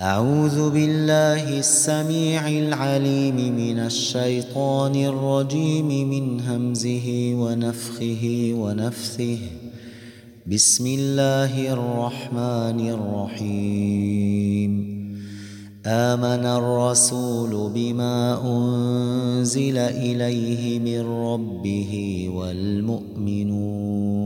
أعوذ بالله السميع العليم من الشيطان الرجيم من همزه ونفخه ونفثه. بسم الله الرحمن الرحيم. آمن الرسول بما أنزل إليه من ربه والمؤمنون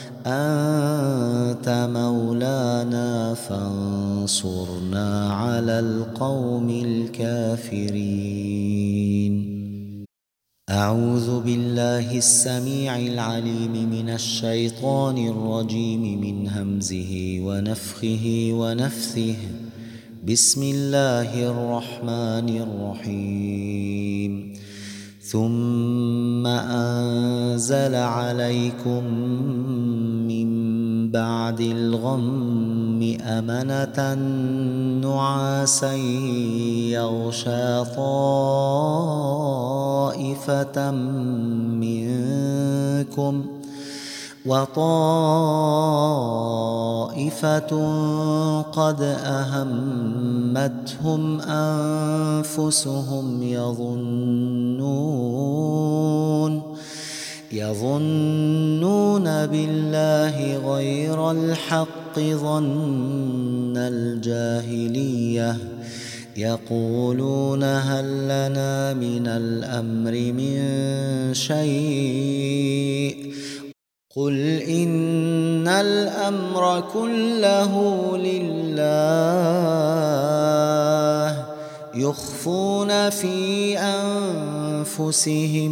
أنت مولانا فانصرنا على القوم الكافرين. أعوذ بالله السميع العليم من الشيطان الرجيم من همزه ونفخه ونفثه. بسم الله الرحمن الرحيم. ثم أنزل عليكم بعد الغم أمنة نعاسا يغشى طائفة منكم وطائفة قد أهمتهم أنفسهم يظنون يظنون بالله غير الحق ظن الجاهليه يقولون هل لنا من الامر من شيء قل ان الامر كله لله يخفون في انفسهم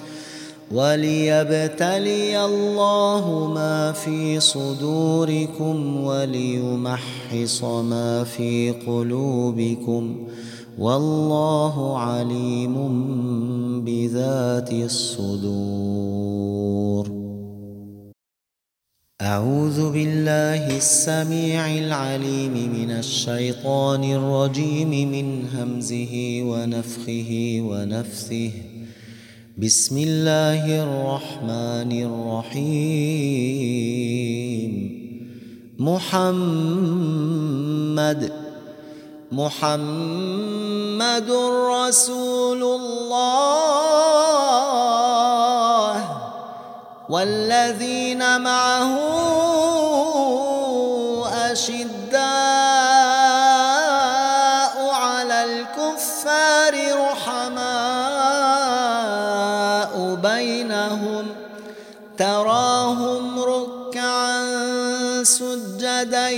وليبتلي الله ما في صدوركم وليمحص ما في قلوبكم والله عليم بذات الصدور. أعوذ بالله السميع العليم من الشيطان الرجيم من همزه ونفخه ونفثه بسم الله الرحمن الرحيم. محمد محمد رسول الله. والذين معه بينهم تراهم ركعا سجدا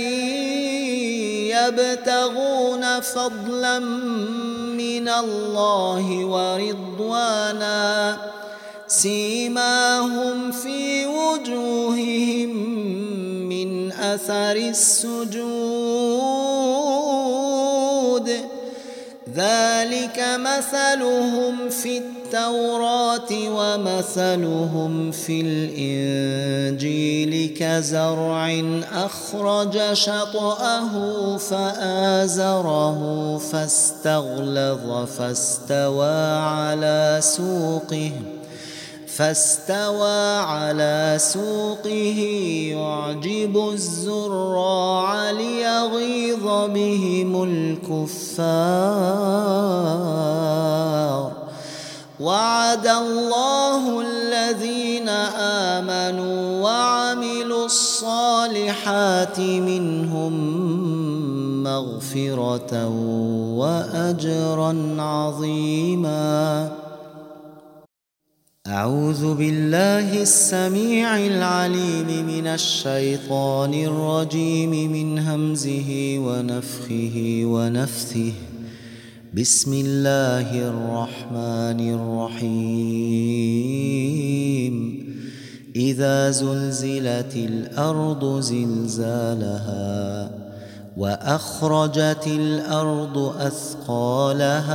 يبتغون فضلا من الله ورضوانا. سيماهم في وجوههم من أثر السجود. ذلك مثلهم في التوراة ومثلهم في الإنجيل كزرع أخرج شطأه فآزره فاستغلظ فاستوى على سوقه فاستوى على سوقه يعجب الزراع ليغيظ بهم الكفار. وعد الله الذين آمنوا وعملوا الصالحات منهم مغفرة وأجرا عظيما. أعوذ بالله السميع العليم من الشيطان الرجيم من همزه ونفخه ونفثه. بسم الله الرحمن الرحيم. إذا زلزلت الأرض زلزالها وأخرجت الأرض أثقالها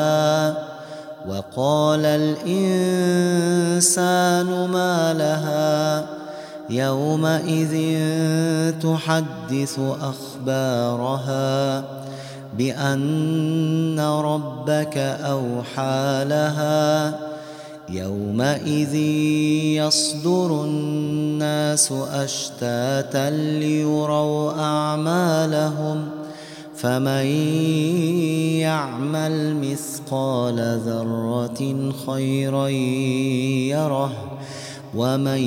وقال الإنسان ما لها يومئذ تحدث أخبارها بأن ربك أوحى لها يومئذ يصدر الناس أشتاتا ليروا أعمالهم ۖ فمن يعمل مثقال ذره خيرا يره ومن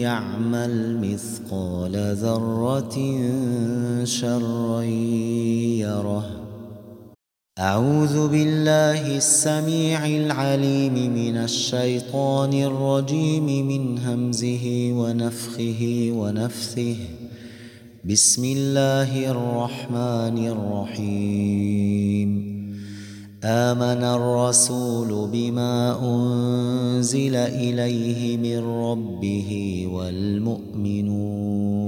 يعمل مثقال ذره شرا يره اعوذ بالله السميع العليم من الشيطان الرجيم من همزه ونفخه ونفثه بسم الله الرحمن الرحيم. آمن الرسول بما أنزل إليه من ربه والمؤمنون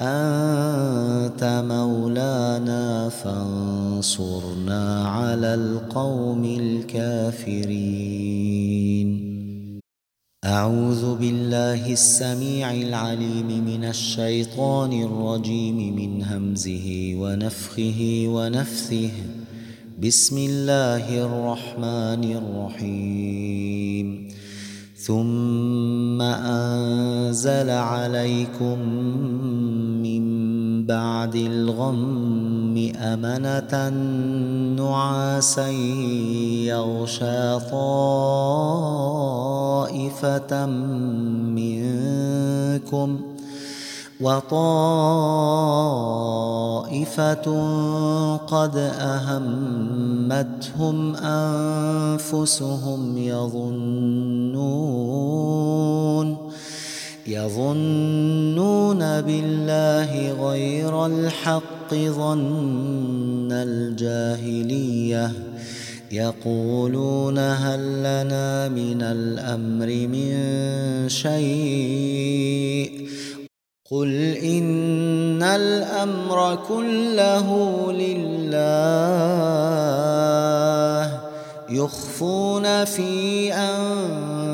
أنت مولانا فانصرنا على القوم الكافرين. أعوذ بالله السميع العليم من الشيطان الرجيم من همزه ونفخه ونفثه. بسم الله الرحمن الرحيم. ثم أنزل عليكم بعد الغم أمنة نعاسا يغشى طائفة منكم وطائفة قد أهمتهم أنفسهم يظنون يظنون بالله غير الحق ظن الجاهلية. يقولون هل لنا من الأمر من شيء. قل إن الأمر كله لله. يخفون في انفسهم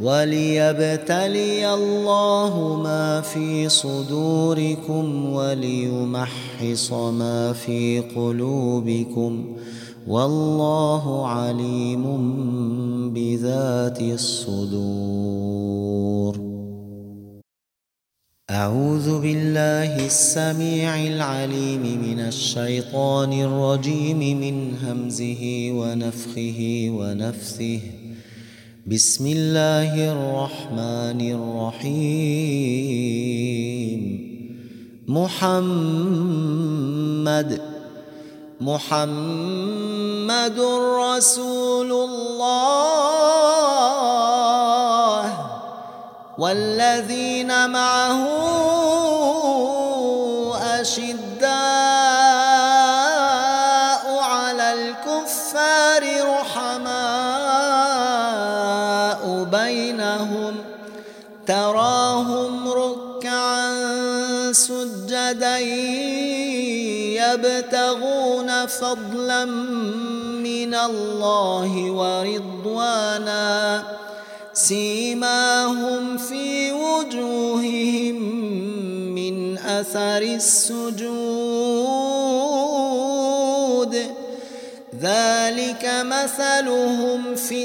وليبتلي الله ما في صدوركم وليمحص ما في قلوبكم والله عليم بذات الصدور. أعوذ بالله السميع العليم من الشيطان الرجيم من همزه ونفخه ونفثه بسم الله الرحمن الرحيم. محمد محمد رسول الله. والذين معه سجدا يبتغون فضلا من الله ورضوانا سيماهم في وجوههم من اثر السجود ذلك مثلهم في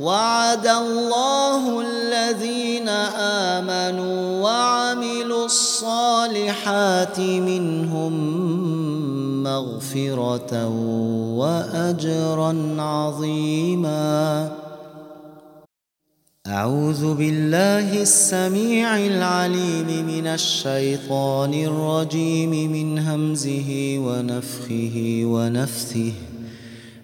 وعد الله الذين آمنوا وعملوا الصالحات منهم مغفرة وأجرا عظيما. أعوذ بالله السميع العليم من الشيطان الرجيم من همزه ونفخه ونفثه.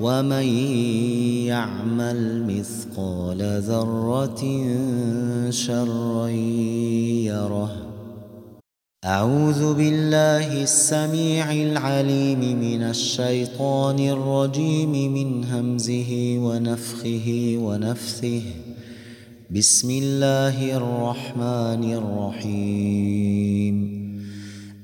ومن يعمل مثقال ذره شرا يره اعوذ بالله السميع العليم من الشيطان الرجيم من همزه ونفخه ونفثه بسم الله الرحمن الرحيم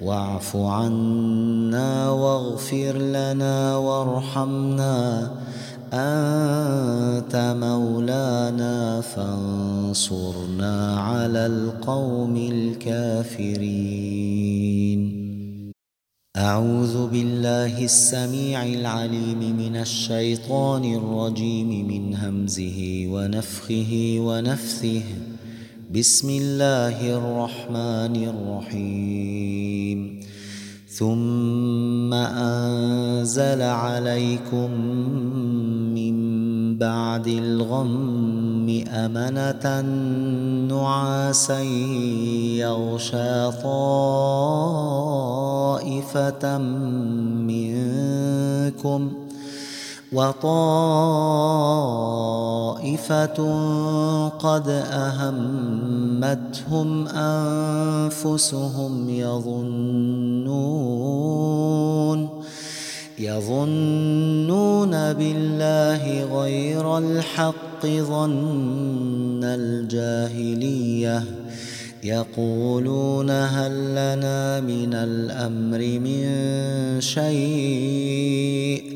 واعف عنا واغفر لنا وارحمنا. أنت مولانا فانصرنا على القوم الكافرين. أعوذ بالله السميع العليم من الشيطان الرجيم من همزه ونفخه ونفثه بسم الله الرحمن الرحيم. ثم أنزل عليكم من بعد الغم أمنة نعاسا يغشى طائفة منكم. وطائفة قد أهمتهم أنفسهم يظنون يظنون بالله غير الحق ظن الجاهلية يقولون هل لنا من الأمر من شيء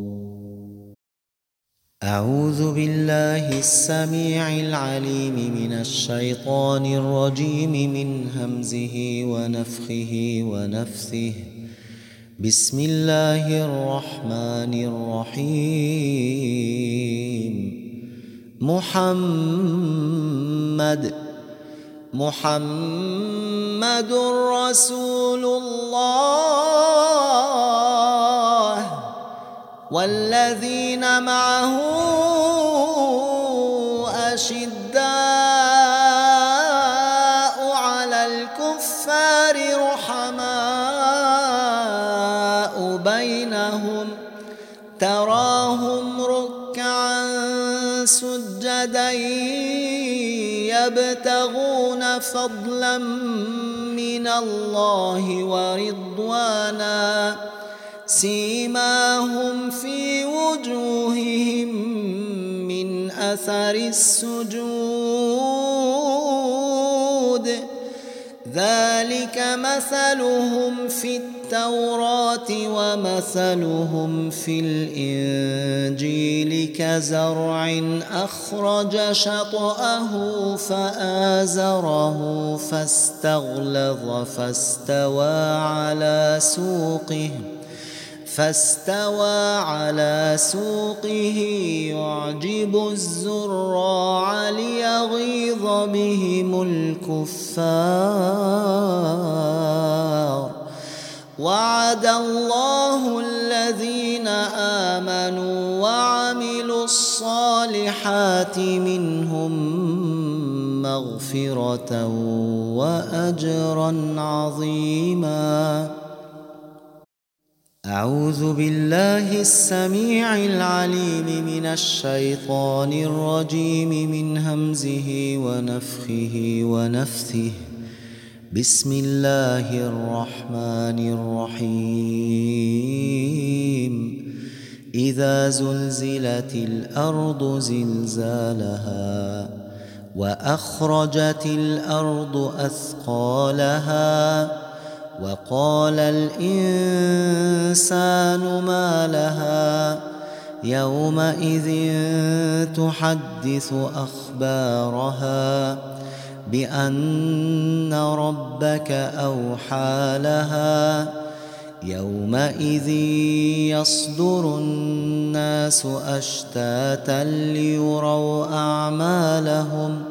أعوذ بالله السميع العليم من الشيطان الرجيم من همزه ونفخه ونفثه. بسم الله الرحمن الرحيم. محمد محمد رسول الله. والذين معه أشداء على الكفار رحماء بينهم تراهم ركعا سجدا يبتغون فضلا من الله ورضوانا. سيماهم في وجوههم من أثر السجود. ذلك مثلهم في التوراة ومثلهم في الإنجيل كزرع أخرج شطأه فآزره فاستغلظ فاستوى على سوقه. فاستوى على سوقه يعجب الزراع ليغيظ بهم الكفار. وعد الله الذين آمنوا وعملوا الصالحات منهم مغفرة وأجرا عظيما. أعوذ بالله السميع العليم من الشيطان الرجيم من همزه ونفخه ونفثه. بسم الله الرحمن الرحيم. إذا زلزلت الأرض زلزالها وأخرجت الأرض أثقالها وقال الإنسان ما لها يومئذ تحدث أخبارها بأن ربك أوحى لها يومئذ يصدر الناس أشتاتا ليروا أعمالهم ۖ